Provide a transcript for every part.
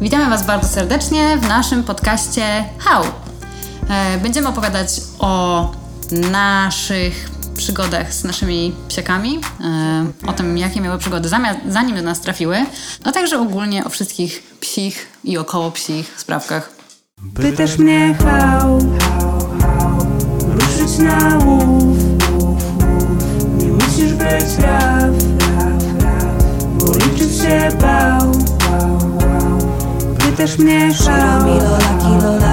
Witamy Was bardzo serdecznie w naszym podcaście How. E, Będziemy opowiadać o naszych przygodach z naszymi psiakami, e, o tym, jakie miały przygody zanim do nas trafiły, a także ogólnie o wszystkich psich i około psich sprawkach. Pytasz mnie how, ruszyć na łów Nie musisz być raw, bo liczyć się bał Pytasz mnie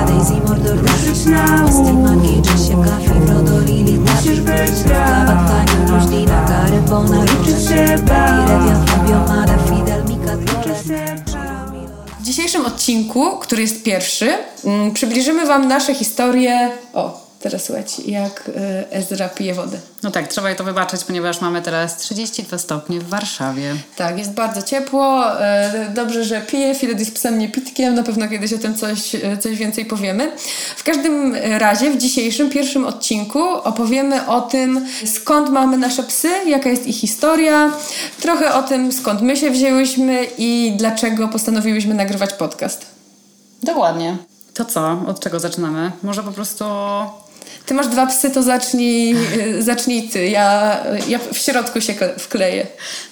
Daisy, Mordor, na musisz być się bał Fidel, Mika, W dzisiejszym odcinku, który jest pierwszy, mm, przybliżymy Wam nasze historie. O, teraz słuchajcie, jak y, Ezra pije wodę. No tak, trzeba jej to wybaczyć, ponieważ mamy teraz 32 stopnie w Warszawie. Tak, jest bardzo ciepło. e, Dobrze, że pije. Filet jest psem niepitkiem. Na pewno kiedyś o tym coś, e, coś więcej powiemy. W każdym razie w dzisiejszym pierwszym odcinku opowiemy o tym, skąd mamy nasze psy, jaka jest ich historia, trochę o tym, skąd my się wzięłyśmy i dlaczego postanowiłyśmy nagrywać podcast. Dokładnie. To co? Od czego zaczynamy? Może po prostu Ty masz dwa psy, to zacznij, y, zacznij ty. Ja, ja w środku się kle- wkleję.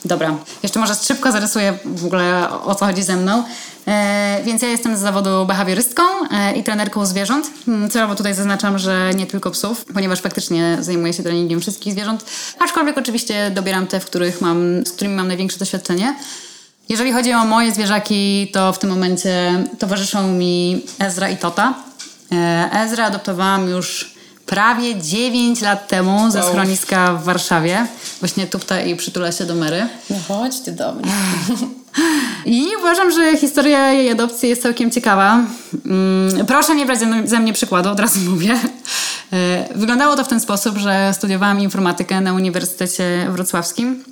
Dobra, jeszcze może szybko zarysuję w ogóle o co chodzi ze mną. E, więc ja jestem z zawodu behawiorystką e, i trenerką zwierząt. Mm, Celowo tutaj zaznaczam, że nie tylko psów, ponieważ faktycznie zajmuję się treningiem wszystkich zwierząt, aczkolwiek oczywiście dobieram te, w których mam, z którymi mam największe doświadczenie. Jeżeli chodzi o moje zwierzaki, to w tym momencie towarzyszą mi Ezra i Tota. E, Ezra adoptowałam już prawie 9 lat temu ze schroniska w Warszawie. Właśnie tupta i przytula się do Mary. No chodź ty do mnie. I uważam, że historia jej adopcji jest całkiem ciekawa. Mm, Proszę nie brać ze mnie przykładu, od razu mówię. E, Wyglądało to w ten sposób, że studiowałam informatykę na Uniwersytecie Wrocławskim.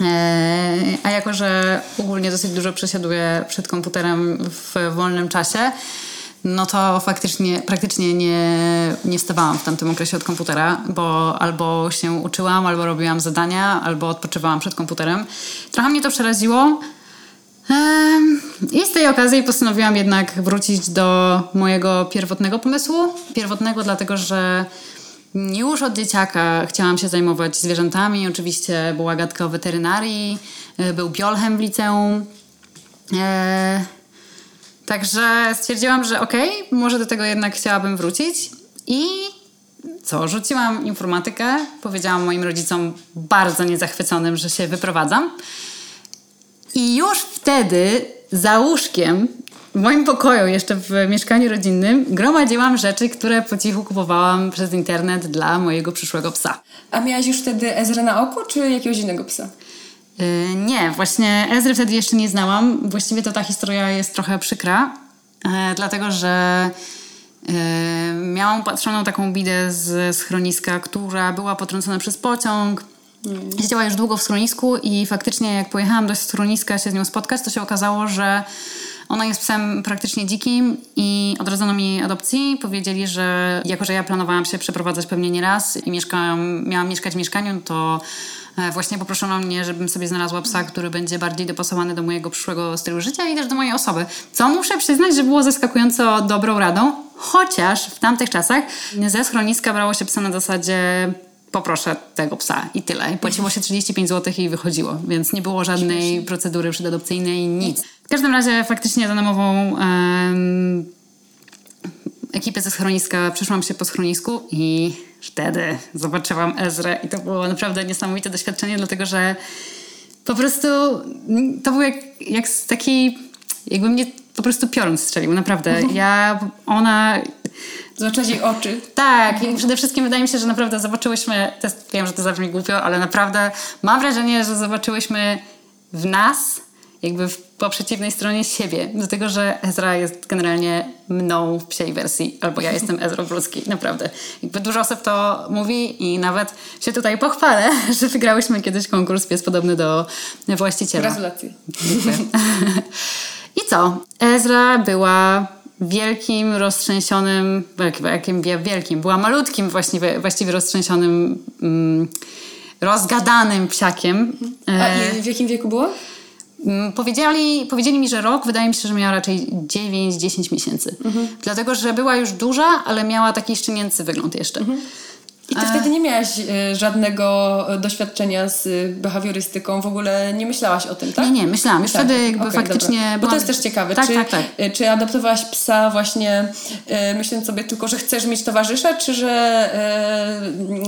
E, A jako, że ogólnie dosyć dużo przesiaduję przed komputerem w wolnym czasie, no to faktycznie, praktycznie nie, nie wstawałam w tamtym okresie od komputera, bo albo się uczyłam, albo robiłam zadania, albo odpoczywałam przed komputerem. Trochę mnie to przeraziło. I z tej okazji postanowiłam jednak wrócić do mojego pierwotnego pomysłu. Pierwotnego, dlatego że już od dzieciaka chciałam się zajmować zwierzętami. Oczywiście była gadka o weterynarii, y, był biolchem w liceum. Także stwierdziłam, że okej, może do tego jednak chciałabym wrócić. I co, rzuciłam informatykę, powiedziałam moim rodzicom bardzo niezachwyconym, że się wyprowadzam. I już wtedy za łóżkiem w moim pokoju, jeszcze w mieszkaniu rodzinnym, gromadziłam rzeczy, które po cichu kupowałam przez internet dla mojego przyszłego psa. A miałaś już wtedy Ezra na oku, czy jakiegoś innego psa? Yy, nie, właśnie Ezry wtedy jeszcze nie znałam. Właściwie to ta historia jest trochę przykra, e, dlatego że e, miałam patrzoną taką bidę z schroniska, która była potrącona przez pociąg. Siedziała już długo w schronisku i faktycznie jak pojechałam do schroniska się z nią spotkać, to się okazało, że ona jest psem praktycznie dzikim i odrodzono mi adopcji. Powiedzieli, że jako, że ja planowałam się przeprowadzać pewnie nie raz i mieszkałam, miałam mieszkać w mieszkaniu, to właśnie poproszono mnie, żebym sobie znalazła psa, który będzie bardziej dopasowany do mojego przyszłego stylu życia i też do mojej osoby. Co muszę przyznać, że było zaskakująco dobrą radą, chociaż w tamtych czasach ze schroniska brało się psa na zasadzie poproszę tego psa i tyle. I płaciło się 35 zł i wychodziło, więc nie było żadnej procedury przedadopcyjnej, nic. W każdym razie faktycznie za namową em, ekipy ze schroniska przeszłam się po schronisku i wtedy zobaczyłam Ezrę i to było naprawdę niesamowite doświadczenie, dlatego że po prostu to był jak, jak taki, jakby mnie po prostu piorun strzelił, naprawdę. Ja, ona Zobaczyłaś jej oczy. tak, i przede wszystkim wydaje mi się, że naprawdę zobaczyłyśmy, to jest, wiem, że to zabrzmi głupio, ale naprawdę mam wrażenie, że zobaczyłyśmy w nas jakby w, po przeciwnej stronie siebie, do tego, że Ezra jest generalnie mną w psiej wersji, albo ja jestem Ezra Brudski, naprawdę. Jakby dużo osób to mówi i nawet się tutaj pochwalę, że wygrałyśmy kiedyś konkurs pies podobny do właściciela. Gratulacje. I co? Ezra była wielkim, roztrzęsionym, jakim wielkim, była malutkim właściwie, właściwie roztrzęsionym, mm, rozgadanym psiakiem. A E, i w jakim wieku było? Mm, Powiedzieli, powiedzieli mi, że rok, wydaje mi się, że miała raczej 9-10 miesięcy. Mhm. Dlatego, że była już duża, ale miała taki szczenięcy wygląd jeszcze. Mhm. I ty wtedy nie miałaś e, żadnego e, doświadczenia z e, behawiorystyką, w ogóle nie myślałaś o tym, tak? Nie, nie, myślałam. Już wtedy jakby okej, faktycznie dobra. Bo to jest też ciekawe. Tak, czy, tak, tak. czy adoptowałaś psa właśnie e, myśląc sobie tylko, że chcesz mieć towarzysza, czy że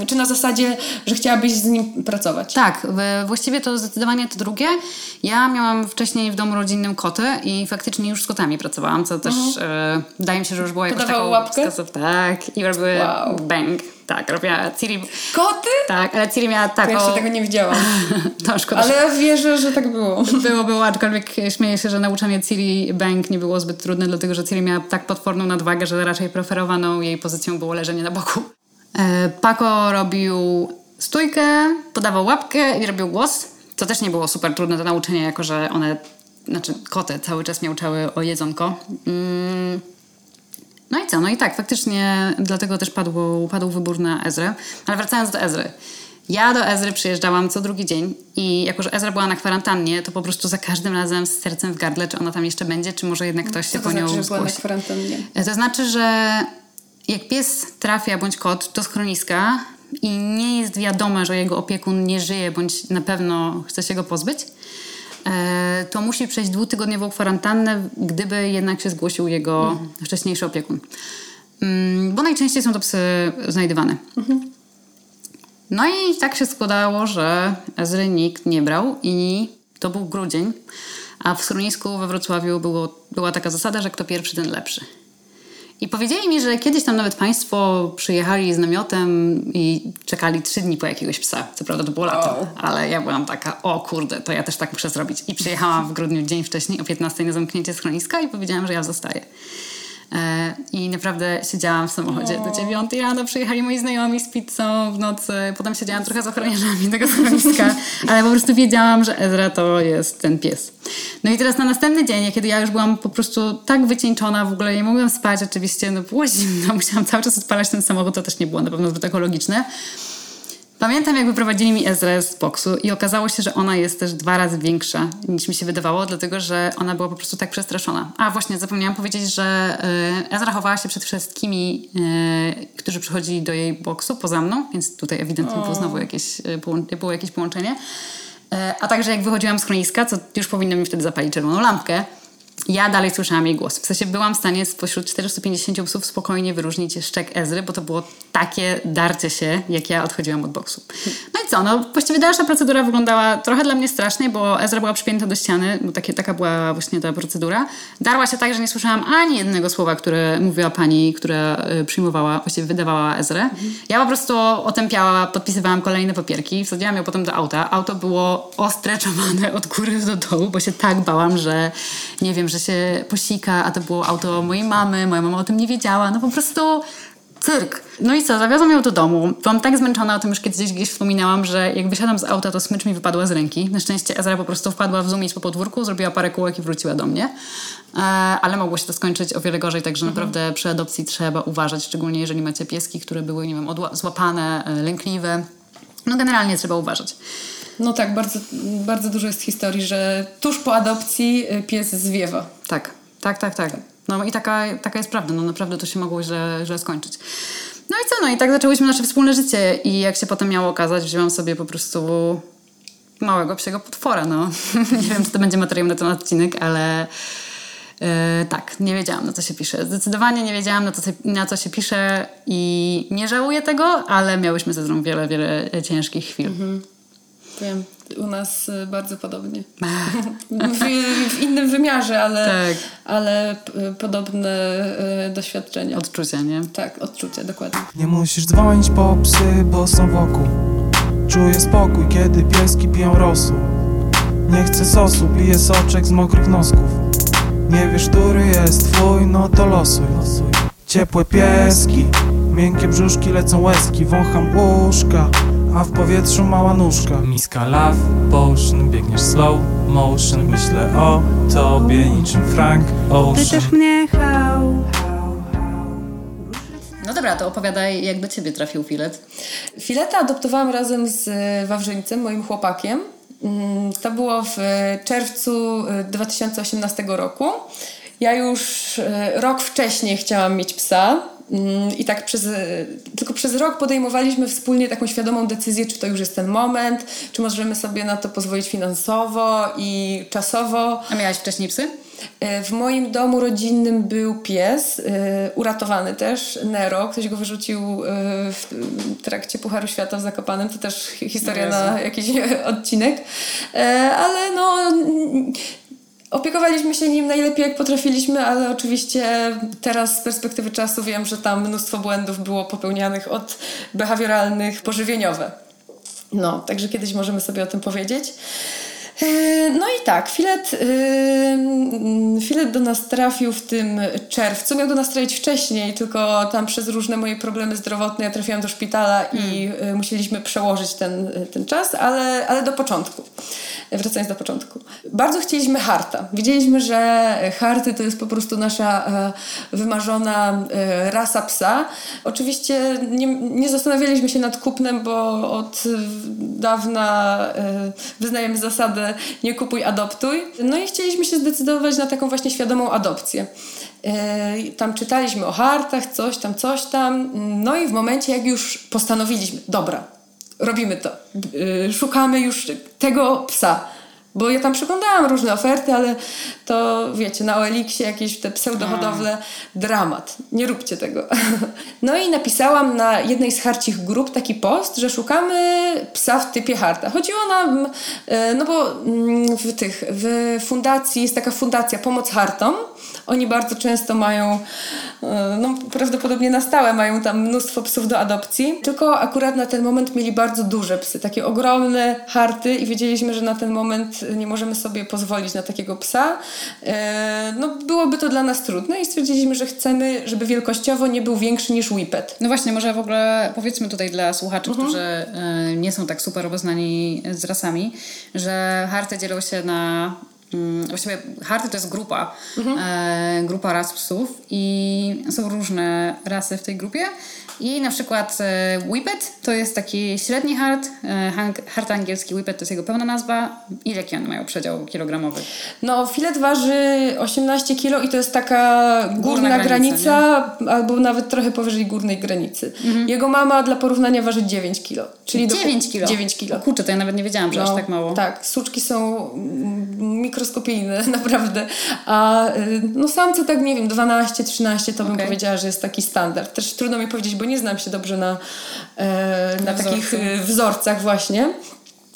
e, czy na zasadzie, że chciałabyś z nim pracować? Tak, właściwie to zdecydowanie to drugie. Ja miałam wcześniej w domu rodzinnym koty i faktycznie już z kotami pracowałam, co też e, wydaje mi się, że już było Podawały taką łapkę? wskazów- Tak, i robiły Wow. bang. Tak, robiła Ciri. Koty? Tak, ale Ciri miała Ja taką... jeszcze tego nie widziałam. To szkoda, Ale ja wierzę, że tak było. Było, było, aczkolwiek śmieję się, że nauczanie Ciri Bank nie było zbyt trudne, dlatego że Ciri miała tak potworną nadwagę, że raczej preferowaną jej pozycją było leżenie na boku. E, Paco robił stójkę, podawał łapkę i robił głos, co też nie było super trudne do nauczenia, jako że one, znaczy koty cały czas miałczały o jedzonko. Mm. No i co? No i tak, faktycznie dlatego też padł, padł wybór na Ezrę. Ale wracając do Ezry. Ja do Ezry przyjeżdżałam co drugi dzień i jako, że Ezra była na kwarantannie, to po prostu za każdym razem z sercem w gardle, czy ona tam jeszcze będzie, czy może jednak ktoś się to po nią znaczy, że była na zgłosi. kwarantannie? To znaczy, że jak pies trafia bądź kot do schroniska i nie jest wiadome, że jego opiekun nie żyje bądź na pewno chce się go pozbyć, to musi przejść dwutygodniową kwarantannę, gdyby jednak się zgłosił jego wcześniejszy opiekun. Mm, Bo najczęściej są to psy znajdywane. No i tak się składało, że Ezry nikt nie brał i to był grudzień, a w schronisku we Wrocławiu było, była taka zasada, że kto pierwszy, ten lepszy. I powiedzieli mi, że kiedyś tam nawet państwo przyjechali z namiotem i czekali trzy dni po jakiegoś psa. Co prawda to było lato, Wow. ale ja byłam taka, o kurde, to ja też tak muszę zrobić. I przyjechałam w grudniu dzień wcześniej o 15 na zamknięcie schroniska i powiedziałam, że ja zostaję. E, I naprawdę siedziałam w samochodzie do dziewiątej rano, przyjechali moi znajomi z pizzą w nocy, potem siedziałam trochę z ochroniarzami tego schroniska, ale po prostu wiedziałam, że Ezra to jest ten pies. No i teraz na następny dzień, kiedy ja już byłam po prostu tak wycieńczona, w ogóle nie mogłam spać oczywiście, no było zimno, musiałam cały czas odpalać ten samochód, to też nie było na pewno zbyt ekologiczne. Pamiętam, jak wyprowadzili mi Ezrę z boksu i okazało się, że ona jest też dwa razy większa niż mi się wydawało, dlatego że ona była po prostu tak przestraszona. A właśnie, zapomniałam powiedzieć, że Ezra chowała się przed wszystkimi, y, którzy przychodzili do jej boksu poza mną, więc tutaj ewidentnie było znowu jakieś, połą- było jakieś połączenie. Y, A także jak wychodziłam z chroniska, co już powinno mi wtedy zapalić czerwoną lampkę, ja dalej słyszałam jej głos. W sensie byłam w stanie spośród 450 psów spokojnie wyróżnić szczek Ezry, bo to było takie darcie się, jak ja odchodziłam od boksu. No i co, no właściwie dalsza procedura wyglądała trochę dla mnie strasznie, bo Ezra była przypięta do ściany, bo takie, taka była właśnie ta procedura. Darła się tak, że nie słyszałam ani jednego słowa, które mówiła pani, która y, przyjmowała, właściwie wydawała Ezrę. Ja po prostu otępiała, podpisywałam kolejne papierki, wsadziłam ją potem do auta. Auto było ostreczowane od góry do dołu, bo się tak bałam, że nie wiem, że się posika, a to było auto mojej mamy, moja mama o tym nie wiedziała. No po prostu cyrk. No i co, zawiozłam ją do domu. Byłam tak zmęczona, o tym już kiedyś gdzieś wspominałam, że jak wysiadam z auta, to smycz mi wypadła z ręki. Na szczęście Ezra po prostu wpadła w zumieć po podwórku, zrobiła parę kółek i wróciła do mnie. E, ale mogło się to skończyć o wiele gorzej, także naprawdę przy adopcji trzeba uważać, szczególnie jeżeli macie pieski, które były, nie wiem, złapane, e, lękliwe. No generalnie trzeba uważać. No tak, bardzo, bardzo dużo jest historii, że tuż po adopcji y, pies zwiewa. Tak, tak, tak, tak. No i taka, taka jest prawda, no naprawdę to się mogło źle, źle skończyć. No i co, no i tak zaczęłyśmy nasze wspólne życie i jak się potem miało okazać, wzięłam sobie po prostu małego psiego potwora, no. nie wiem, czy to będzie materiał na ten odcinek, ale e, tak, nie wiedziałam na co się pisze. Zdecydowanie nie wiedziałam na co, się- na co się pisze i nie żałuję tego, ale miałyśmy ze sobą wiele, wiele ciężkich chwil. Wiem, u nas y, bardzo podobnie. w, w innym wymiarze, ale, Tak. ale p- podobne y, doświadczenia. Odczucia, nie? Tak, odczucia, dokładnie. Nie musisz dzwonić po psy, bo są wokół Czuję spokój, kiedy pieski piją rosół Nie chcę sosu, piję soczek z mokrych nosków Nie wiesz, który jest twój, no to losuj Ciepłe pieski, miękkie brzuszki, lecą łezki Wącham łóżka, a w powietrzu mała nóżka Miska love potion, biegniesz slow motion Myślę o tobie niczym Frank Ocean Pytasz mnie how No dobra, to opowiadaj, jak do ciebie trafił filet. Fileta adoptowałam razem z e, Wawrzyńcem, moim chłopakiem. Mm, To było w e, czerwcu e, 2018 roku. Ja już e, rok wcześniej chciałam mieć psa. Mm, I tak przez, e, tylko przez rok podejmowaliśmy wspólnie taką świadomą decyzję, czy to już jest ten moment, czy możemy sobie na to pozwolić finansowo i czasowo. A miałaś wcześniej psy? E, W moim domu rodzinnym był pies, e, uratowany też, Nero. Ktoś go wyrzucił w trakcie Pucharu Świata w Zakopanem. To też hi- historia na jakiś odcinek. Ale no... Opiekowaliśmy się nim najlepiej jak potrafiliśmy, ale oczywiście teraz z perspektywy czasu wiem, że tam mnóstwo błędów było popełnianych od behawioralnych po żywieniowe. No, także kiedyś możemy sobie o tym powiedzieć. E, No i tak, filet, yy, filet do nas trafił w tym czerwcu. Miał do nas trafić wcześniej, tylko tam przez różne moje problemy zdrowotne ja trafiłam do szpitala i y, musieliśmy przełożyć ten, ten czas, ale, ale do początku. Wracając do początku. Bardzo chcieliśmy harta. Wiedzieliśmy, że harty to jest po prostu nasza wymarzona rasa psa. Oczywiście nie, nie zastanawialiśmy się nad kupnem, bo od dawna wyznajemy zasadę nie kupuj, adoptuj. No i chcieliśmy się zdecydować na taką właśnie świadomą adopcję. E, Tam czytaliśmy o hartach, coś tam, coś tam. No i w momencie, jak już postanowiliśmy, dobra, robimy to. Y, Szukamy już tego psa. Bo ja tam przeglądałam różne oferty, ale to wiecie, na OLX-ie jakieś te pseudohodowle, dramat. Nie róbcie tego. No i napisałam na jednej z harcich grup taki post, że szukamy psa w typie harta. Chodziło nam, e, no bo mm, w tych, w fundacji, jest taka fundacja Pomoc Hartom. Oni bardzo często mają, e, no prawdopodobnie na stałe mają tam mnóstwo psów do adopcji, tylko akurat na ten moment mieli bardzo duże psy, takie ogromne harty i wiedzieliśmy, że na ten moment nie możemy sobie pozwolić na takiego psa. E, No byłoby to dla nas trudne i stwierdziliśmy, że chcemy, żeby wielkościowo nie był większy niż Whippet. No właśnie, może w ogóle powiedzmy tutaj dla słuchaczy, którzy e, nie są tak super obeznani z rasami, że harty dzielą się na. Mm, Właściwie harty to jest grupa, e, grupa ras psów i są różne rasy w tej grupie. I na przykład e, Whippet to jest taki średni hart, e, hart angielski Whippet to jest jego pełna nazwa. Ile jaki one mają przedział kilogramowy? No, filet waży 18 kg i to jest taka górna, granica, granica, albo nawet trochę powyżej górnej granicy. Jego mama dla porównania waży 9 kg. Czyli do- 9 kilo. 9 O kg. kurczę, to ja nawet nie wiedziałam, że aż tak mało. Tak, suczki są mm, mikroskopijne, naprawdę. A y, no samce tak, nie wiem, 12-13 to bym Okej. powiedziała, że jest taki standard. Też trudno mi powiedzieć, bo nie znam się dobrze na, e, na, Na takich wzorcu. y, wzorcach właśnie.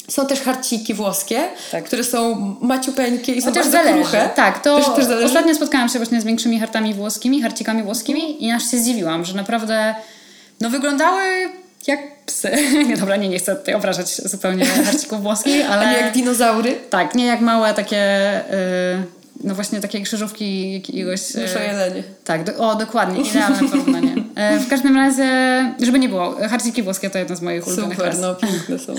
Są też harciki włoskie, Tak. które są maciupeńkie i są Chociaż bardzo zależy. kruche. Tak, to też, też zależy. ostatnio spotkałam się właśnie z większymi hartami włoskimi, harcikami włoskimi i aż się zdziwiłam, że naprawdę no wyglądały jak psy. Nie, dobra, nie, nie chcę tutaj obrażać zupełnie harcików włoskich, ale... A nie jak dinozaury. Tak, nie jak małe takie... y, no właśnie takie krzyżówki jakiegoś... y, Myszo jelenie. tak, do, o dokładnie, idealne porównanie. E, w każdym razie, żeby nie było, harciki włoskie to jedna z moich ulubionych Super, no piękne są.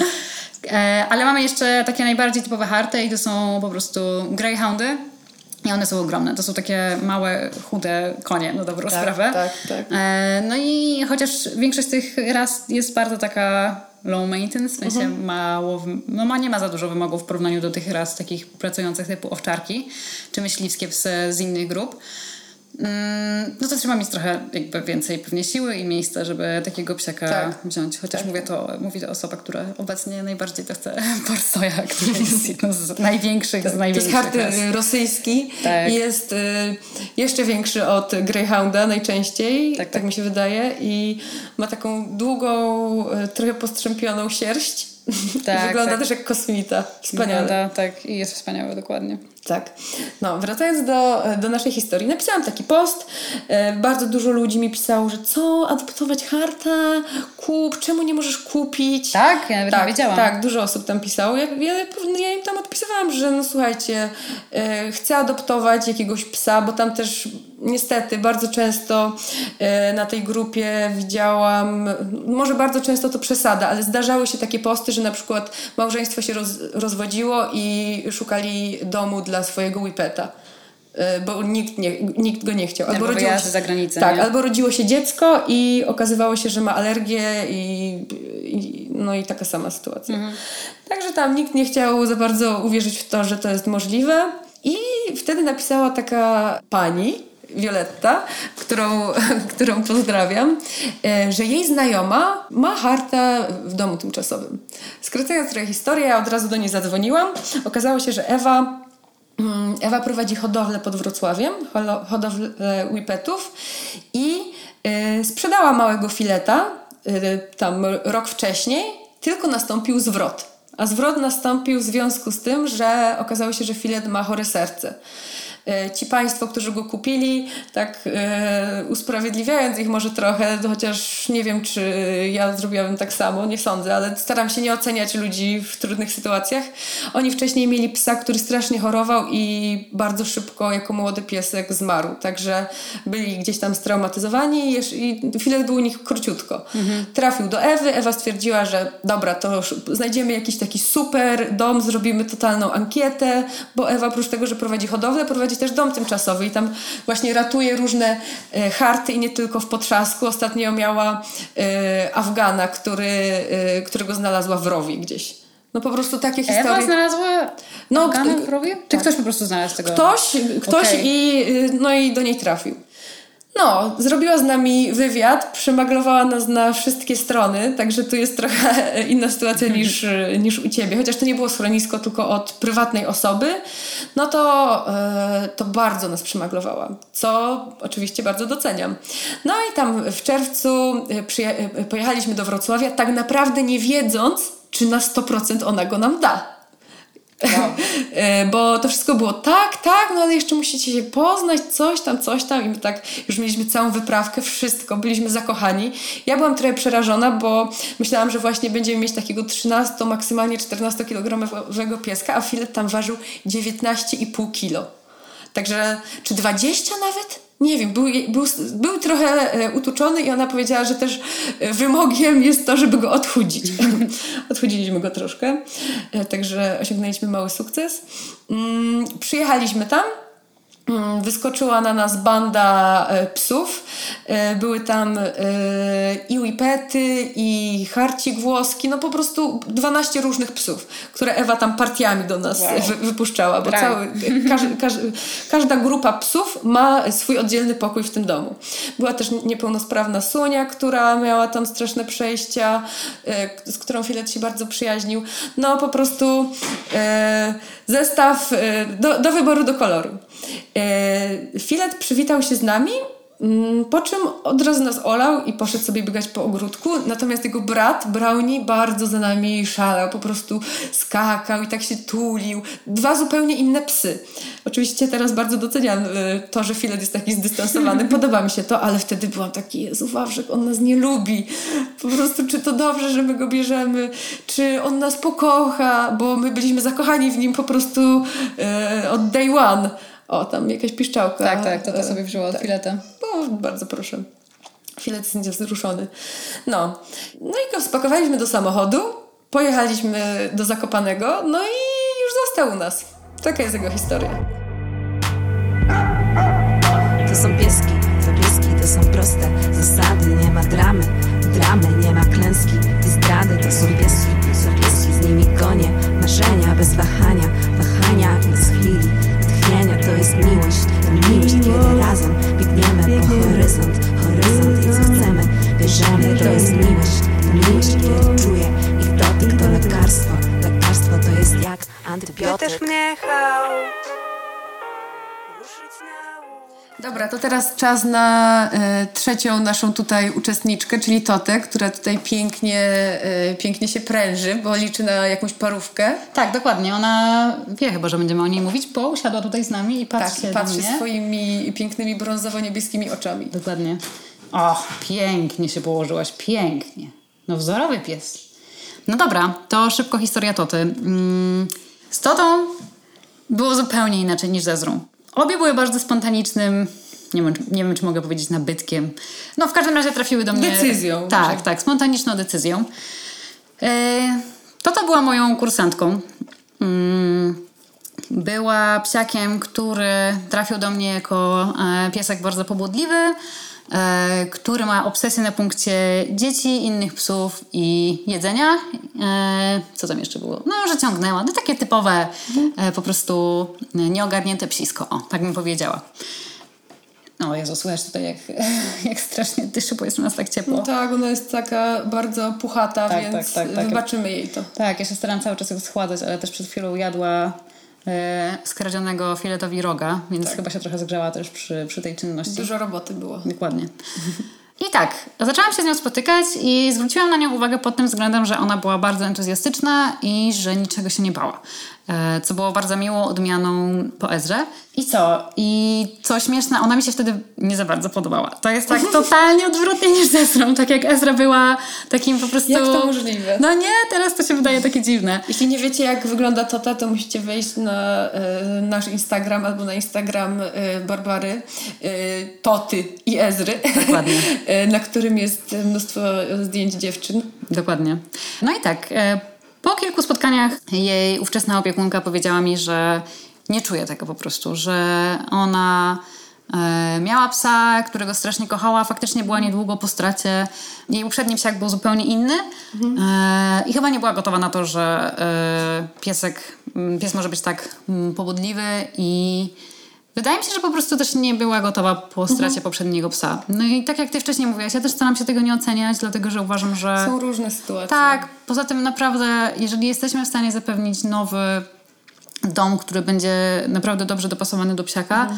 E, ale mamy jeszcze takie najbardziej typowe harty i to są po prostu greyhoundy. I one są ogromne. To są takie małe, chude konie, na dobrą Tak, sprawę. tak, tak. E, no i chociaż większość z tych ras jest bardzo taka low maintenance, w sensie Mhm. mało, no ma, nie ma za dużo wymogów w porównaniu do tych ras takich pracujących typu owczarki, czy myśliwskie psy z innych grup. Mm, No to trzeba mieć trochę jakby więcej pewnie siły i miejsca, żeby takiego psiaka Tak. wziąć. Chociaż mówię to, mówi to osoba, która obecnie najbardziej to chce Borsoja, który jest jedną z największych, z To jest największych ras. y, rosyjski Tak. jest y, jeszcze większy od Greyhounda najczęściej, Tak, tak, tak. mi się wydaje i ma taką długą, y, trochę postrzępioną sierść. Tak, wygląda tak. też jak kosmita. Wspaniale. Wygląda, tak, i jest wspaniały, dokładnie. Tak. No, wracając do, do naszej historii, napisałam taki post. E, bardzo dużo ludzi mi pisało, że co, adoptować harta, kup, czemu nie możesz kupić? Tak? Ja nawet nie wiedziałam. Tak, dużo osób tam pisało. Ja, ja, ja im tam odpisywałam, że no słuchajcie, e, chcę adoptować jakiegoś psa, bo tam też niestety bardzo często e, na tej grupie widziałam, może bardzo często to przesada, ale zdarzały się takie posty, że na przykład małżeństwo się roz, rozwodziło i szukali domu dla swojego whipeta. E, Bo nikt, nie, nikt go nie chciał. Albo rodziło wyjazdy za granicę, Tak, nie? albo rodziło się dziecko i okazywało się, że ma alergię i, i no i taka sama sytuacja. Mhm. Także tam nikt nie chciał za bardzo uwierzyć w to, że to jest możliwe. I wtedy napisała taka pani, Violetta, którą, którą pozdrawiam, e, że jej znajoma ma hartę w domu tymczasowym. Skracając trochę historię, ja od razu do niej zadzwoniłam. Okazało się, że Ewa Mm, Ewa prowadzi hodowlę pod Wrocławiem, hodowlę whippetów i y, sprzedała małego fileta y, tam rok wcześniej, tylko nastąpił zwrot. A zwrot nastąpił w związku z tym, że okazało się, że filet ma chore serce. Y, Ci państwo, którzy go kupili, tak y, usprawiedliwiając ich może trochę, chociaż nie wiem, czy ja zrobiłabym tak samo, nie sądzę, ale staram się nie oceniać ludzi w trudnych sytuacjach. Oni wcześniej mieli psa, który strasznie chorował i bardzo szybko jako młody piesek zmarł, także byli gdzieś tam straumatyzowani i, jeszcze- i filet był u nich króciutko. Trafił do Ewy, Ewa stwierdziła, że dobra, to znajdziemy jakiś taki super dom, zrobimy totalną ankietę, bo Ewa oprócz tego, że prowadzi hodowlę, prowadzi też dom tymczasowy i tam właśnie ratuje różne e, harty i nie tylko w Potrzasku. Ostatnio miała e, Afgana, który, e, którego znalazła w rowie gdzieś. No po prostu takie Ewa historie. znalazła No, organy w rowie? Czy tak. ktoś po prostu znalazł tego? Ktoś, ktoś Okej. i, y, no i do niej trafił. No, zrobiła z nami wywiad, przemaglowała nas na wszystkie strony, także tu jest trochę inna sytuacja niż, niż u ciebie. Chociaż to nie było schronisko, tylko od prywatnej osoby, no to, e, to bardzo nas przemaglowała, co oczywiście bardzo doceniam. No i tam w czerwcu e, e, pojechaliśmy do Wrocławia, tak naprawdę nie wiedząc, czy na 100% ona go nam da. E, Bo to wszystko było tak, tak, no ale jeszcze musicie się poznać, coś tam, coś tam. I my tak już mieliśmy całą wyprawkę, wszystko, byliśmy zakochani. Ja byłam trochę przerażona, bo myślałam, że właśnie będziemy mieć takiego 13, maksymalnie 14-kilogramowego pieska, a filet tam ważył 19,5 kilo. Także, czy 20 nawet? Nie wiem, był, był, był trochę e, utuczony i ona powiedziała, że też e, wymogiem jest to, żeby go odchudzić. Odchudziliśmy go troszkę, e, także osiągnęliśmy mały sukces. Mm, przyjechaliśmy tam. Mm, Wyskoczyła na nas banda e, psów. E, Były tam e, i whippety, i harcik włoski, no po prostu 12 różnych psów, które Ewa tam partiami do nas Wow. wy, wypuszczała, bo cały, każdy, każdy, każda grupa psów ma swój oddzielny pokój w tym domu. Była też niepełnosprawna Sunia, która miała tam straszne przejścia, z którą Filet się bardzo przyjaźnił. No po prostu zestaw do, do wyboru, do koloru. E, Filet przywitał się z nami, mm, po czym od razu nas olał i poszedł sobie biegać po ogródku. Natomiast jego brat, Brownie, bardzo za nami szalał. Po prostu skakał i tak się tulił. Dwa zupełnie inne psy. Oczywiście teraz bardzo doceniam y, to, że Filet jest taki zdystansowany. Podoba mi się to, ale wtedy byłam taki, Jezu Wawrzyk, on nas nie lubi. Po prostu, czy to dobrze, że my go bierzemy? Czy on nas pokocha? Bo my byliśmy zakochani w nim po prostu y, od day one. O, tam jakaś piszczałka. Tak, tak, to to E, sobie wzięła od tak. fileta. O, bardzo proszę. Filet jest niewzruszony. No. No i go spakowaliśmy do samochodu, pojechaliśmy do Zakopanego, no i już został u nas. Taka jest jego historia. To są pieski, to pieski, to są proste zasady Nie ma dramy, dramy, nie ma klęski I zdrady to są pieski, są pieski Z nimi konie, marzenia bez wahania Wahania bez chwili, tchnienia To jest miłość, to miłość Kiedy razem biegniemy po horyzont. Horyzont i co chcemy, bierzemy To jest miłość, to miłość Kiedy czuję ich dotyk To lekarstwo, lekarstwo to jest jak antybiotyk Dobra, to teraz czas na e, trzecią naszą tutaj uczestniczkę, czyli Totę, która tutaj pięknie, e, pięknie się pręży, bo liczy na jakąś parówkę. Tak, dokładnie. Ona wie chyba, że będziemy o niej mówić, bo usiadła tutaj z nami i patrzy Tak, się patrzy na mnie. swoimi pięknymi brązowo-niebieskimi oczami. Dokładnie. O, pięknie się położyłaś, pięknie. No wzorowy pies. No dobra, to szybko historia Toty. Mm, Z Totą było zupełnie inaczej niż z Ezrą. Obie były bardzo spontanicznym, nie wiem, nie wiem czy mogę powiedzieć nabytkiem. No w każdym razie trafiły do mnie... Decyzją. Tak, tak, spontaniczną decyzją. E, to to była moją kursantką. Mm, była psiakiem, który trafił do mnie jako e, piesek bardzo pobudliwy, który ma obsesję na punkcie dzieci, innych psów i jedzenia. E, co tam jeszcze było? No, że ciągnęła. No, takie typowe, e, po prostu nieogarnięte psisko. O, tak bym powiedziała. O Jezu, słychać tutaj jak, jak strasznie dyszy, bo jest u nas tak ciepło. No tak, ona jest taka bardzo puchata, Tak, więc tak, tak, tak. wybaczymy jej to. Tak, ja się staram cały czas ją schładzać, ale też przed chwilą jadła e, skradzionego filetowi roga, więc chyba się trochę zgrzała też przy, przy tej czynności. Dużo roboty było. Dokładnie. I tak, zaczęłam się z nią spotykać i zwróciłam na nią uwagę pod tym względem, że ona była bardzo entuzjastyczna i że niczego się nie bała. E, Co było bardzo miłą odmianą po Ezrze. I co? I co śmieszne, ona mi się wtedy nie za bardzo podobała. To jest tak totalnie odwrotnie niż z Ezrą. Tak jak Ezra była takim po prostu... Jak to możliwe? No nie, teraz to się wydaje takie dziwne. Jeśli nie wiecie, jak wygląda Tota, to musicie wejść na e, nasz Instagram albo na Instagram e, Barbary, e, Toty i Ezry, Dokładnie. na którym jest mnóstwo zdjęć dziewczyn. Dokładnie. No i tak, po kilku spotkaniach jej ówczesna opiekunka powiedziała mi, że nie czuje tego po prostu, że ona e, miała psa, którego strasznie kochała, faktycznie była niedługo po stracie. Jej uprzedni psiak był zupełnie inny e, i chyba nie była gotowa na to, że e, piesek, pies może być tak pobudliwy i Wydaje mi się, że po prostu też nie była gotowa po stracie poprzedniego psa. No i tak jak ty wcześniej mówiłaś, ja też staram się tego nie oceniać, dlatego że uważam, że... Są różne sytuacje. Tak, poza tym naprawdę, jeżeli jesteśmy w stanie zapewnić nowy dom, który będzie naprawdę dobrze dopasowany do psiaka,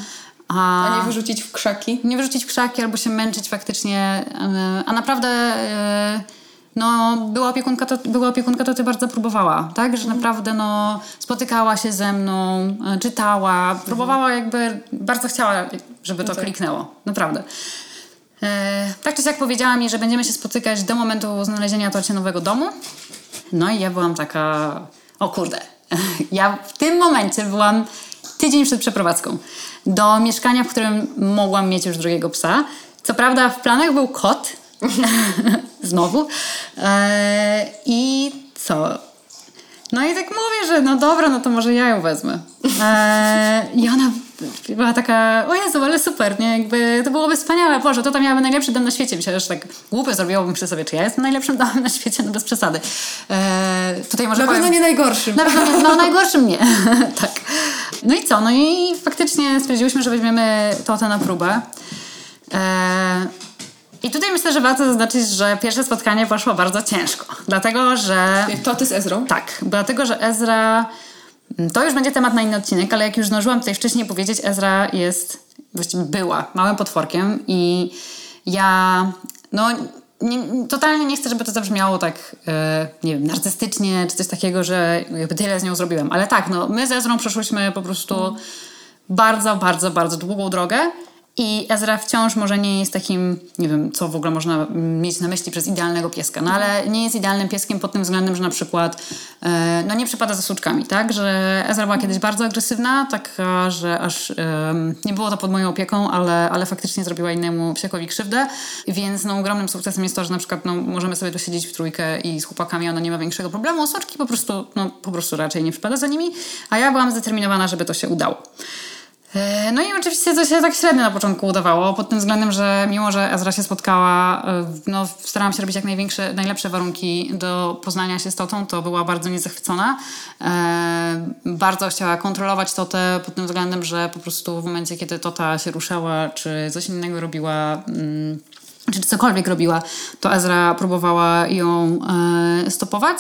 a, A nie wyrzucić w krzaki. nie wyrzucić w krzaki albo się męczyć faktycznie, e, a naprawdę e, no, była opiekunka, to, była opiekunka to ty bardzo próbowała, tak? Że naprawdę no, spotykała się ze mną, e, czytała, próbowała jakby, bardzo chciała, żeby to kliknęło, naprawdę. E, tak czy siak powiedziała mi, że będziemy się spotykać do momentu znalezienia tocie nowego domu. No i ja byłam taka, o kurde, ja w tym momencie byłam tydzień przed przeprowadzką do mieszkania, w którym mogłam mieć już drugiego psa. Co prawda w planach był kot, znowu. E, I co? No i tak mówię, że no dobra, no to może ja ją wezmę. E, I ona była taka, o Jezu, ale super, nie? Jakby to byłoby wspaniałe. Boże, to tam miałaby najlepszy dom na świecie. Myślę, że tak głupio zrobiło, myślę sobie, czy ja jestem najlepszym domem na świecie, no bez przesady. E, tutaj może Na pewno powiem- nie najgorszym. na pewno nie, no najgorszym nie. tak. No i co? No i faktycznie stwierdziłyśmy, że weźmiemy Totę na próbę. E, I tutaj myślę, że warto zaznaczyć, że pierwsze spotkanie poszło bardzo ciężko. Dlatego, że... Toty z Ezrą. Tak, dlatego, że Ezra... To już będzie temat na inny odcinek, ale jak już zdążyłam tutaj wcześniej powiedzieć, Ezra jest, właściwie była małym potworkiem i ja, no, nie, totalnie nie chcę, żeby to zabrzmiało tak, e, nie wiem, narcystycznie, czy coś takiego, że jakby tyle z nią zrobiłem. Ale tak, no, my z Ezrą przeszłyśmy po prostu bardzo, bardzo, bardzo długą drogę i Ezra wciąż może nie jest takim, nie wiem, co w ogóle można mieć na myśli przez idealnego pieska, no ale nie jest idealnym pieskiem pod tym względem, że na przykład e, no nie przypada za suczkami, tak? Że Ezra była kiedyś bardzo agresywna, taka, że aż em, nie było to pod moją opieką, ale, ale faktycznie zrobiła innemu psiakowi krzywdę, więc no ogromnym sukcesem jest to, że na przykład no, możemy sobie tu siedzieć w trójkę i z chłopakami ona nie ma większego problemu, soczki po prostu, no po prostu raczej nie przypada za nimi, a ja byłam zdeterminowana, żeby to się udało. E, No i oczywiście to się tak średnio na początku udawało, pod tym względem, że mimo, że Ezra się spotkała, e, no starałam się robić jak największe, najlepsze warunki do poznania się z Totą, to była bardzo niezachwycona. E, bardzo chciała kontrolować Totę pod tym względem, że po prostu w momencie, kiedy Tota się ruszała, czy coś innego robiła... Mm, czy cokolwiek robiła, to Ezra próbowała ją e, stopować.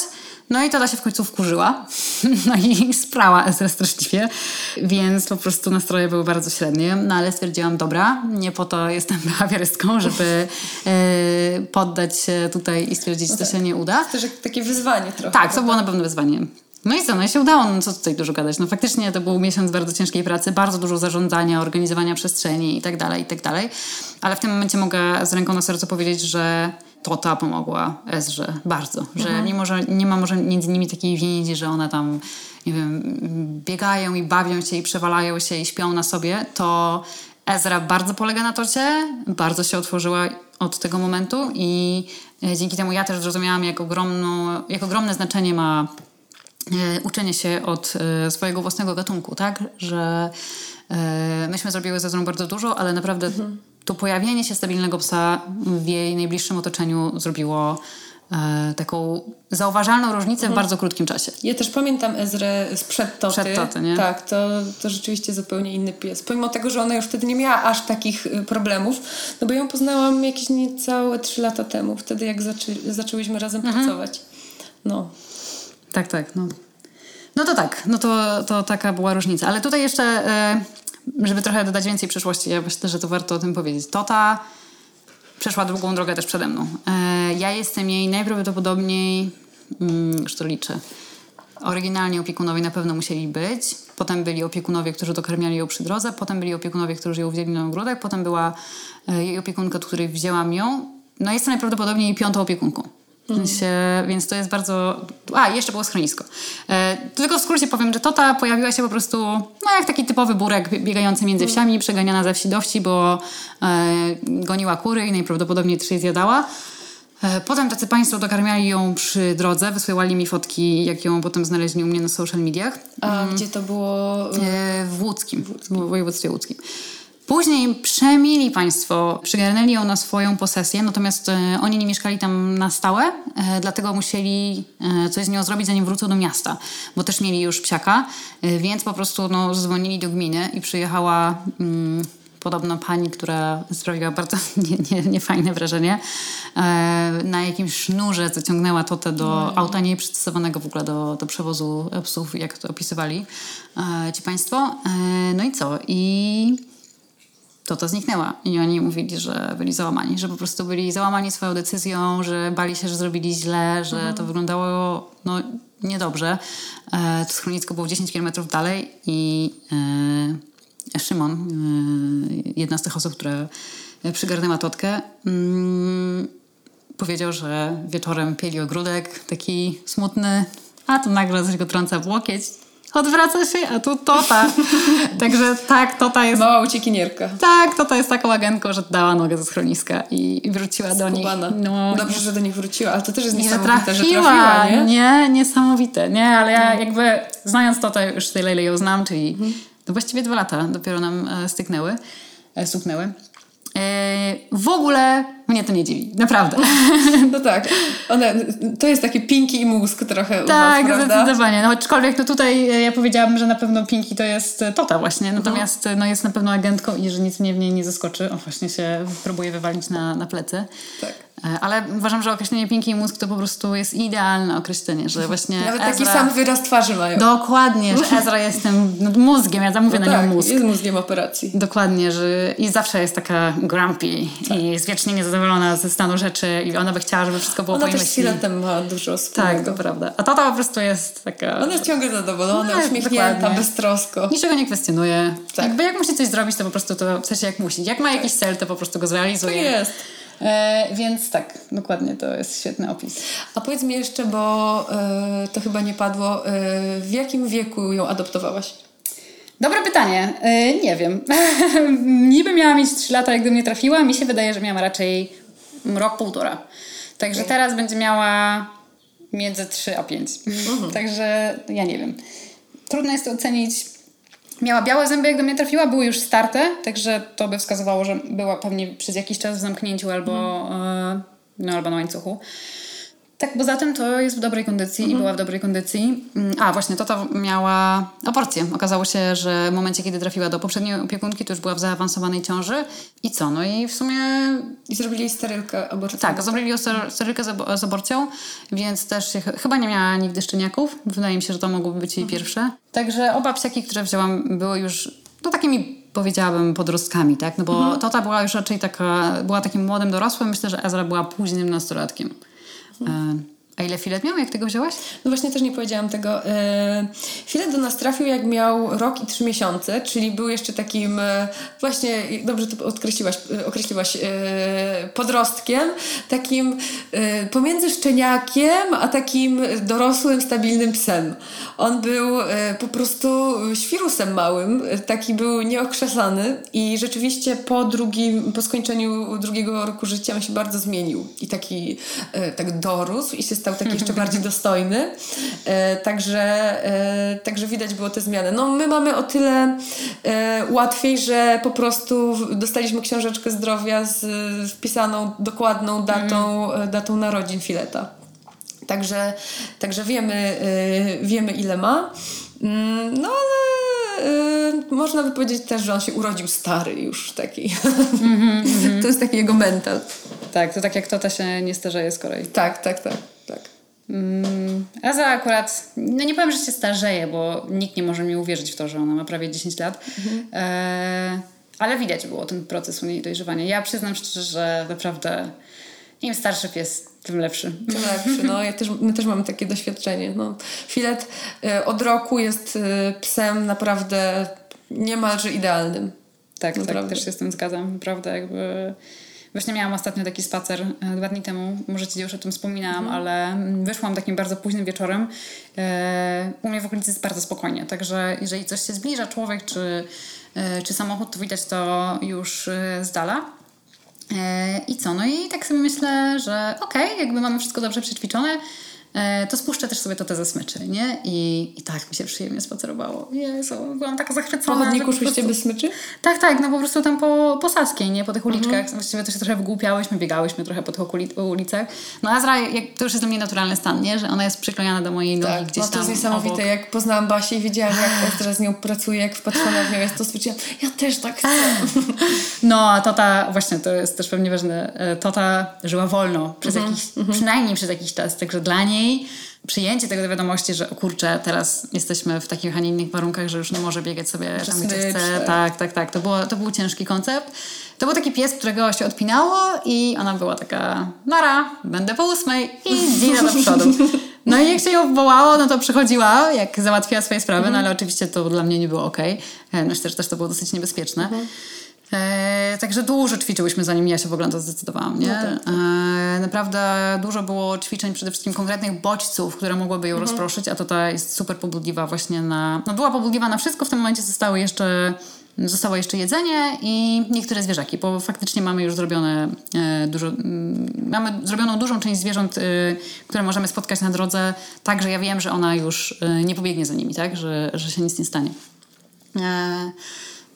No i Tada się w końcu wkurzyła. No i sprała Ezra straszliwie, więc po prostu nastroje były bardzo średnie. No ale stwierdziłam, dobra, nie po to jestem behawiorystką, żeby e, poddać się tutaj i stwierdzić, że to się nie uda. Też jak takie wyzwanie trochę. Tak, to było na pewno wyzwanie. No i co, no i się udało, no co tutaj dużo gadać. No faktycznie to był miesiąc bardzo ciężkiej pracy, bardzo dużo zarządzania, organizowania przestrzeni i tak dalej, i tak dalej. Ale w tym momencie mogę z ręką na sercu powiedzieć, że Tota pomogła Ezrze bardzo, że mimo, że nie ma może między nimi takiej więzi, że one tam, nie wiem, biegają i bawią się i przewalają się i śpią na sobie, to Ezra bardzo polega na Tocie, bardzo się otworzyła od tego momentu i e, dzięki temu ja też zrozumiałam, jak, ogromną, jak ogromne znaczenie ma uczenie się od e, swojego własnego gatunku, tak? Że e, myśmy zrobiły ze Zrą bardzo dużo, ale naprawdę to pojawienie się stabilnego psa w jej najbliższym otoczeniu zrobiło e, taką zauważalną różnicę w bardzo krótkim czasie. Ja też pamiętam Ezrę sprzed Toty. Przed Toty, nie? Tak, to, to rzeczywiście zupełnie inny pies. Pomimo tego, że ona już wtedy nie miała aż takich y, problemów, no bo ją poznałam jakieś niecałe trzy lata temu, wtedy jak zaczę, zaczęłyśmy razem Mhm. pracować. No. Tak, tak. No, no to tak, no to, to taka była różnica. Ale tutaj jeszcze, e, żeby trochę dodać więcej przyszłości, ja myślę, że to warto o tym powiedzieć. Tota przeszła długą drogę też przede mną. E, ja jestem jej najprawdopodobniej, mm, już to liczę, oryginalnie opiekunowie na pewno musieli być. Potem byli opiekunowie, którzy dokarmiali ją przy drodze. Potem byli opiekunowie, którzy ją wzięli na ogródek. Potem była e, jej opiekunka, od której wzięłam ją. No jestem najprawdopodobniej piątą opiekunką. W sensie, więc to jest bardzo... A, jeszcze było schronisko. E, tylko w skrócie powiem, że Tota pojawiła się po prostu no, jak taki typowy burek bie- biegający między wsiami, przeganiana ze wsi do wsi, bo e, goniła kury i najprawdopodobniej też je zjadała. E, Potem tacy państwo dokarmiali ją przy drodze, wysyłali mi fotki, jak ją potem znaleźli u mnie na social mediach. A gdzie to było? E, w Łódzkim, w województwie łódzkim. Później przemili państwo, przygarnęli ją na swoją posesję, natomiast e, oni nie mieszkali tam na stałe, e, dlatego musieli e, coś z nią zrobić, zanim wrócą do miasta, bo też mieli już psiaka, więc po prostu no, zadzwonili do gminy i przyjechała mm, podobno pani, która sprawiła bardzo niefajne nie, niefajne wrażenie, na jakimś sznurze zaciągnęła totę do auta nieprzystosowanego w ogóle do, do przewozu psów, jak to opisywali ci państwo. No i co? I Tota zniknęła. I oni mówili, że byli załamani, że po prostu byli załamani swoją decyzją, że bali się, że zrobili źle, że to wyglądało no, niedobrze. E, to schronisko było 10 km dalej i e, Szymon, e, jedna z tych osób, która przygarnęła Totkę, mm, powiedział, że wieczorem pieli ogródek, taki smutny, a tu nagle coś go trąca w łokieć. Odwraca się, a tu Tota. Także tak, Tota jest Mała uciekinierka. tak, to to jest taką agentką, że dała nogę ze schroniska i i wróciła do nich. Skubana. No, Dobrze, że do nich wróciła, ale to też jest nie niesamowite, że trafiła, trafiła, nie? nie? niesamowite, nie? Ale ja jakby znając to, to już tyle, ile ją znam, czyli no właściwie dwa lata dopiero nam e, styknęły, e, stuknęły. E, w ogóle mnie to nie dziwi, naprawdę. No tak. One, to jest takie pinki i mózg trochę u Tak, was, zdecydowanie. No, aczkolwiek to tutaj e, ja powiedziałabym, że na pewno Pinki to jest e, Tota właśnie, natomiast no. jest na pewno agentką i że nic mnie w niej nie zaskoczy. O, właśnie się próbuje wywalić na, na plecy. Tak. E, Ale uważam, że określenie Pinki i mózg to po prostu jest idealne określenie, że właśnie Nawet taki Ezra... sam wyraz twarzy mają. Dokładnie, że Ezra jest tym no, mózgiem, ja zamówię No na tak, nią mózg. jest mózgiem operacji. Dokładnie, że i zawsze jest taka grumpy i jest wiecznie niezadowolona ze stanu rzeczy i ona by chciała, żeby wszystko było Ona po jej też myśli. Filetem ma dużo Tak, wspólnego. to prawda. A tata po prostu jest taka... Ona jest ciągle zadowolona, No, uśmiechnięta, dokładnie. beztrosko. Niczego nie kwestionuje. Tak. Jakby jak musi coś zrobić, to po prostu to w sensie jak musi. Jak ma jakiś cel, to po prostu go zrealizuje. Tak jest. E, więc tak, dokładnie, to jest świetny opis. A powiedz mi jeszcze, bo e, to chyba nie padło, e, w jakim wieku ją adoptowałaś? Dobre pytanie. E, nie wiem. Niby miała mieć 3 lata, jak do mnie trafiła. Mi się wydaje, że miała raczej rok, półtora. Także teraz będzie miała między 3 a 5. Także ja nie wiem. Trudno jest to ocenić. Miała białe zęby, jak do mnie trafiła, były już starte, także to by wskazywało, że była pewnie przez jakiś czas w zamknięciu albo, e, no, albo na łańcuchu. Tak, poza tym to jest w dobrej kondycji i była w dobrej kondycji. Mm, A, właśnie, Tota miała aborcję. Okazało się, że w momencie, kiedy trafiła do poprzedniej opiekunki, to już była w zaawansowanej ciąży. I co? No i w sumie I zrobili jej sterylkę aborcyjną. tak, zrobili ster- sterylkę z, abo- z aborcją, więc też się, ch- chyba nie miała nigdy szczeniaków. Wydaje mi się, że to mogłyby być jej pierwsze. Także oba psiaki, które wzięłam, były już no takimi powiedziałabym podrostkami, tak? No bo Tota była już raczej taka, była takim młodym dorosłym. Myślę, że Ezra była późnym nastolatkiem. E, A ile filet miał, jak tego wzięłaś? No właśnie też nie powiedziałam tego. E, Filet do nas trafił jak miał rok i trzy miesiące, czyli był jeszcze takim e, właśnie, dobrze to określiłaś, e, określiłaś e, podrostkiem, takim pomiędzy szczeniakiem, a takim dorosłym, stabilnym psem. On był po prostu świrusem małym, taki był nieokrzesany i rzeczywiście po drugim, po skończeniu drugiego roku życia on się bardzo zmienił i taki tak dorósł i się stał taki jeszcze bardziej dostojny. E, także, e, także widać było te zmiany. No my mamy o tyle e, łatwiej, że po prostu dostaliśmy książeczkę zdrowia z wpisaną dokładną datą, e, datą narodzin fileta. Także, także wiemy, wiemy ile ma. Mm, No ale można by powiedzieć też, że on się urodził stary już taki. to jest taki jego mental. Tak, to tak jak Tota się nie starzeje z kolei. Tak, tak, tak. Tak. Mm, Eza akurat, no nie powiem, że się starzeje, bo nikt nie może mi uwierzyć w to, że ona ma prawie 10 lat. E, ale widać było ten proces u niej dojrzewania. Ja przyznam szczerze, że naprawdę im starszy pies, tym lepszy. Tym lepszy. No, ja też, my też mamy takie doświadczenie. No. Filet y, od roku jest y, psem naprawdę niemalże idealnym. Tak, tak, Naprawdę. też się z tym zgadzam. Prawda, jakby... Właśnie miałam ostatnio taki spacer e, dwa dni temu, może Ci już o tym wspominałam, ale mm, wyszłam takim bardzo późnym wieczorem. E, u mnie w okolicy jest bardzo spokojnie, także jeżeli coś się zbliża, człowiek czy, e, czy samochód, to widać to już z dala. I co? No i tak sobie myślę, że okej, jakby mamy wszystko dobrze przećwiczone, to spuszczę też sobie to te ze smyczy, nie? I, I tak mi się przyjemnie spacerowało. Jezu, byłam taka Po zachwycona. chodniku po szłyście prostu- bez smyczy? tak, tak, no po prostu tam po, po Saskiej, nie? Po tych uliczkach. Właściwie to się trochę wygłupiałyśmy, biegałyśmy trochę po tych ulicach. No Azra, jak, to już jest dla mnie naturalny stan, nie? Że ona jest przyklejona do mojej nogi Tak, gdzieś no to jest niesamowite. obok. Jak poznałam Basię i wiedziałam, jak Estra z nią pracuje, jak wpatrzona w nią jest, to stwierdziłam, ja też tak chcę. No, a Tota, właśnie to jest też pewnie ważne, e, Tota żyła wolno przez Mhm, jakiś, przynajmniej przez jakiś czas, także dla niej przyjęcie tego do wiadomości, że o kurczę, teraz jesteśmy w takich, a nie innych warunkach, że już nie może biegać sobie tam, gdzie chce. Tak, tak, tak. To, było, to był ciężki koncept. To był taki pies, którego się odpinało i ona była taka, nara, będę po ósmej i dzina do przodu. No i jak się ją wołało, no to przychodziła, jak załatwiła swoje sprawy, no ale oczywiście to dla mnie nie było okej. Okay. Myślę, że też to było dosyć niebezpieczne. E, także dużo ćwiczyłyśmy, zanim ja się w ogóle na to zdecydowałam. Nie? E, naprawdę dużo było ćwiczeń, przede wszystkim konkretnych bodźców, które mogłyby ją rozproszyć, a to ta jest super pobudliwa właśnie na... No była pobudliwa na wszystko, w tym momencie zostały jeszcze... Zostało jeszcze jedzenie i niektóre zwierzaki, bo faktycznie mamy już zrobione e, dużo, mm, mamy zrobioną dużą część zwierząt, e, które możemy spotkać na drodze, tak, że ja wiem, że ona już e, nie pobiegnie za nimi, tak, że, że się nic nie stanie.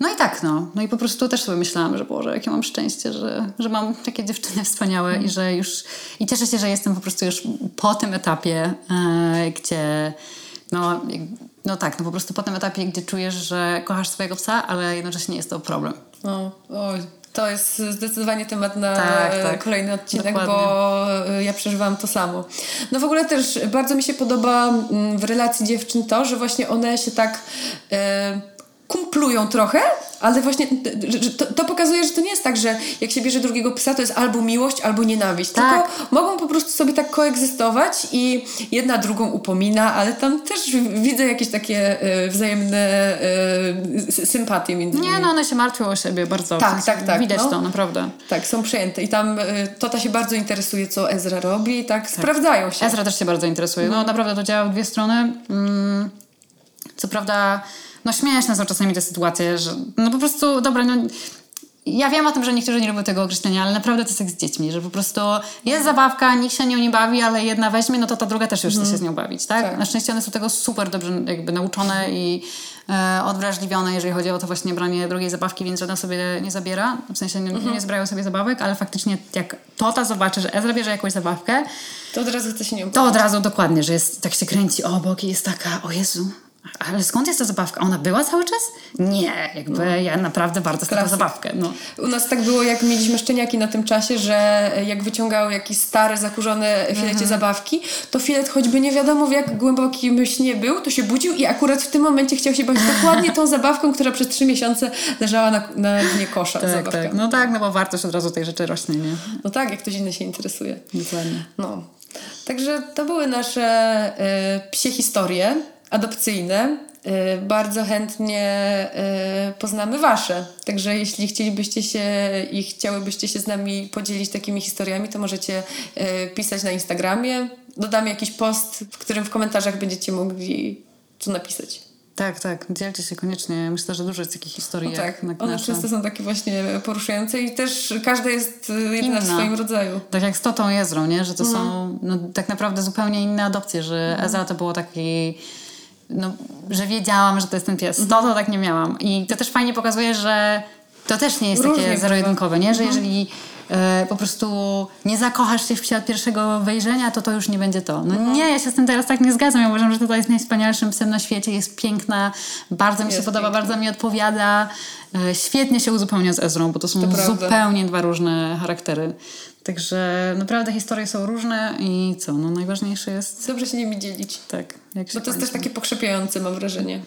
No i tak, no. No i po prostu też sobie myślałam, że Boże, jakie mam szczęście, że, że mam takie dziewczyny wspaniałe i że już... I cieszę się, że jestem po prostu już po tym etapie, e, gdzie... No, no tak, no po prostu po tym etapie, gdzie czujesz, że kochasz swojego psa, ale jednocześnie nie jest to problem. No, oj, to jest zdecydowanie temat na Tak, e, tak. kolejny odcinek, Dokładnie. bo e, ja przeżywałam to samo. No w ogóle też bardzo mi się podoba mm, w relacji dziewczyn to, że właśnie one się tak e, kumplują trochę, ale właśnie to, to pokazuje, że to nie jest tak, że jak się bierze drugiego psa, to jest albo miłość, albo nienawiść. Tak. Tylko mogą po prostu sobie tak koegzystować i jedna drugą upomina, ale tam też widzę jakieś takie e, wzajemne sy- sympatie między nimi. Nie, no one się martwią o siebie bardzo. Tak, tak, tak, Widać no. to, naprawdę. Tak, są przejęte. I tam y, Tota się bardzo interesuje, co Ezra robi i tak, sprawdzają się. Ezra też się bardzo interesuje. No naprawdę to działa w dwie strony. Mm, co prawda, no śmieszne są czasami te sytuacje, że no po prostu, dobra, no ja wiem o tym, że niektórzy nie lubią tego określenia, ale naprawdę to jest jak z dziećmi, że po prostu jest zabawka, nikt się nią nie bawi, ale jedna weźmie, no to ta druga też już chce się z nią bawić, tak? Tak. Na szczęście one są tego super dobrze jakby nauczone i e, odwrażliwione, jeżeli chodzi o to właśnie branie drugiej zabawki, więc żadna sobie nie zabiera, w sensie nie, nie zbierają sobie zabawek, ale faktycznie jak Tota zobaczy, że Ezra bierze jakąś zabawkę, To od razu chce się nią to od razu dokładnie, że jest, tak się kręci obok i jest taka, o Jezu, ale skąd jest ta zabawka? Ona była cały czas? Nie, jakby ja naprawdę bardzo chcę tę zabawkę. No. U nas tak było, jak mieliśmy szczeniaki na tym czasie, że jak wyciągały jakieś stare, zakurzone filecie Mhm. zabawki, to filet choćby nie wiadomo w jak głębokim śnie był, to się budził i akurat w tym momencie chciał się bawić dokładnie tą zabawką, która przez trzy miesiące leżała na, na dnie kosza. Tak, zabawka. tak. No tak, no bo wartość od razu tej rzeczy rośnie, nie? No tak, jak ktoś inny się interesuje. Dokładnie. No. Także to były nasze y, psie historie adopcyjne. Y, bardzo chętnie y, poznamy Wasze. Także jeśli chcielibyście się i chciałybyście się z nami podzielić takimi historiami, to możecie y, pisać na Instagramie. Dodamy jakiś post, w którym w komentarzach będziecie mogli co napisać. Tak, tak, dzielcie się koniecznie. Myślę, że dużo jest takich historii No jak tak, na one nasze. często są takie właśnie poruszające i też każda jest jedyna w swoim rodzaju. Tak jak z Totą Jezrą, nie? że to Mhm. są no, tak naprawdę zupełnie inne adopcje, że Ezra to było taki, no, że wiedziałam, że to jest ten pies. Mhm. Toto tak nie miałam. I to też fajnie pokazuje, że to też nie jest Różnie takie. Mhm. zero-jedynkowe, nie? że jeżeli e, po prostu nie zakochasz się w psie od pierwszego wejrzenia, to to już nie będzie to. No Mhm. nie, ja się z tym teraz tak nie zgadzam. Ja uważam, że Toto jest najwspanialszym psem na świecie, jest piękna, bardzo mi się Jest podoba, piękna. bardzo mi odpowiada. E, świetnie się uzupełnia z Ezrą, bo to są To zupełnie dwa różne charaktery. Także naprawdę historie są różne i co, no najważniejsze jest Dobrze się nimi dzielić. tak, jak się Bo to jest też takie pokrzepiające, mam wrażenie.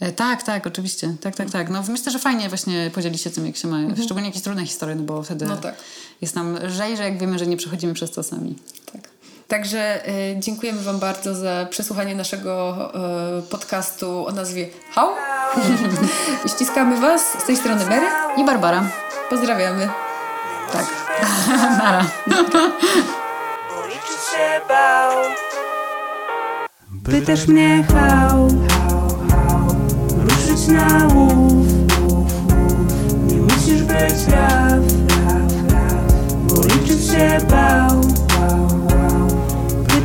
E, Tak, tak, oczywiście. Tak, tak, tak. No myślę, że fajnie właśnie podzielić się tym, jak się ma. Szczególnie jakieś trudne historie, no bo wtedy Mhm. No tak. jest nam lżej, że jak wiemy, że nie przechodzimy przez to sami. Tak. Także y, dziękujemy Wam bardzo za przesłuchanie naszego y, podcastu o nazwie How. Ściskamy Was z tej strony Mary. I Barbara. Pozdrawiamy. Tak. Nara. Policzyć się bał Pytasz mnie how Ruszyć na łów Nie musisz być raw Policzyć się bał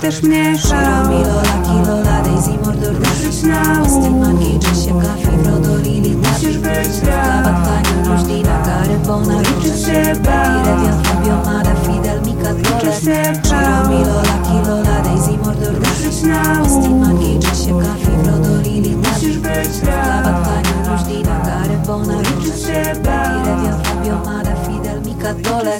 Pytasz mnie how Lola, Kilola, Daisy, Mordor, Ruszyć na łów Stilmanki, Jessica, Fibrodo, Lili, Musisz być raw Kabatkania, Rożdina, Karybona Liczyć się bał Iredia, Fabio, Mada, Fidel, Mika, Dole Ciro, Lola, Kilola, Daisy, Mordor, Ruszyć na łów Stilmanki, Jessica, Fibrodo, Lili, Musisz być raw Kabatkania, Rożdina, Karybona Liczyć się bał Iredia, Fabio, Mada, Fidel, Mika, Dole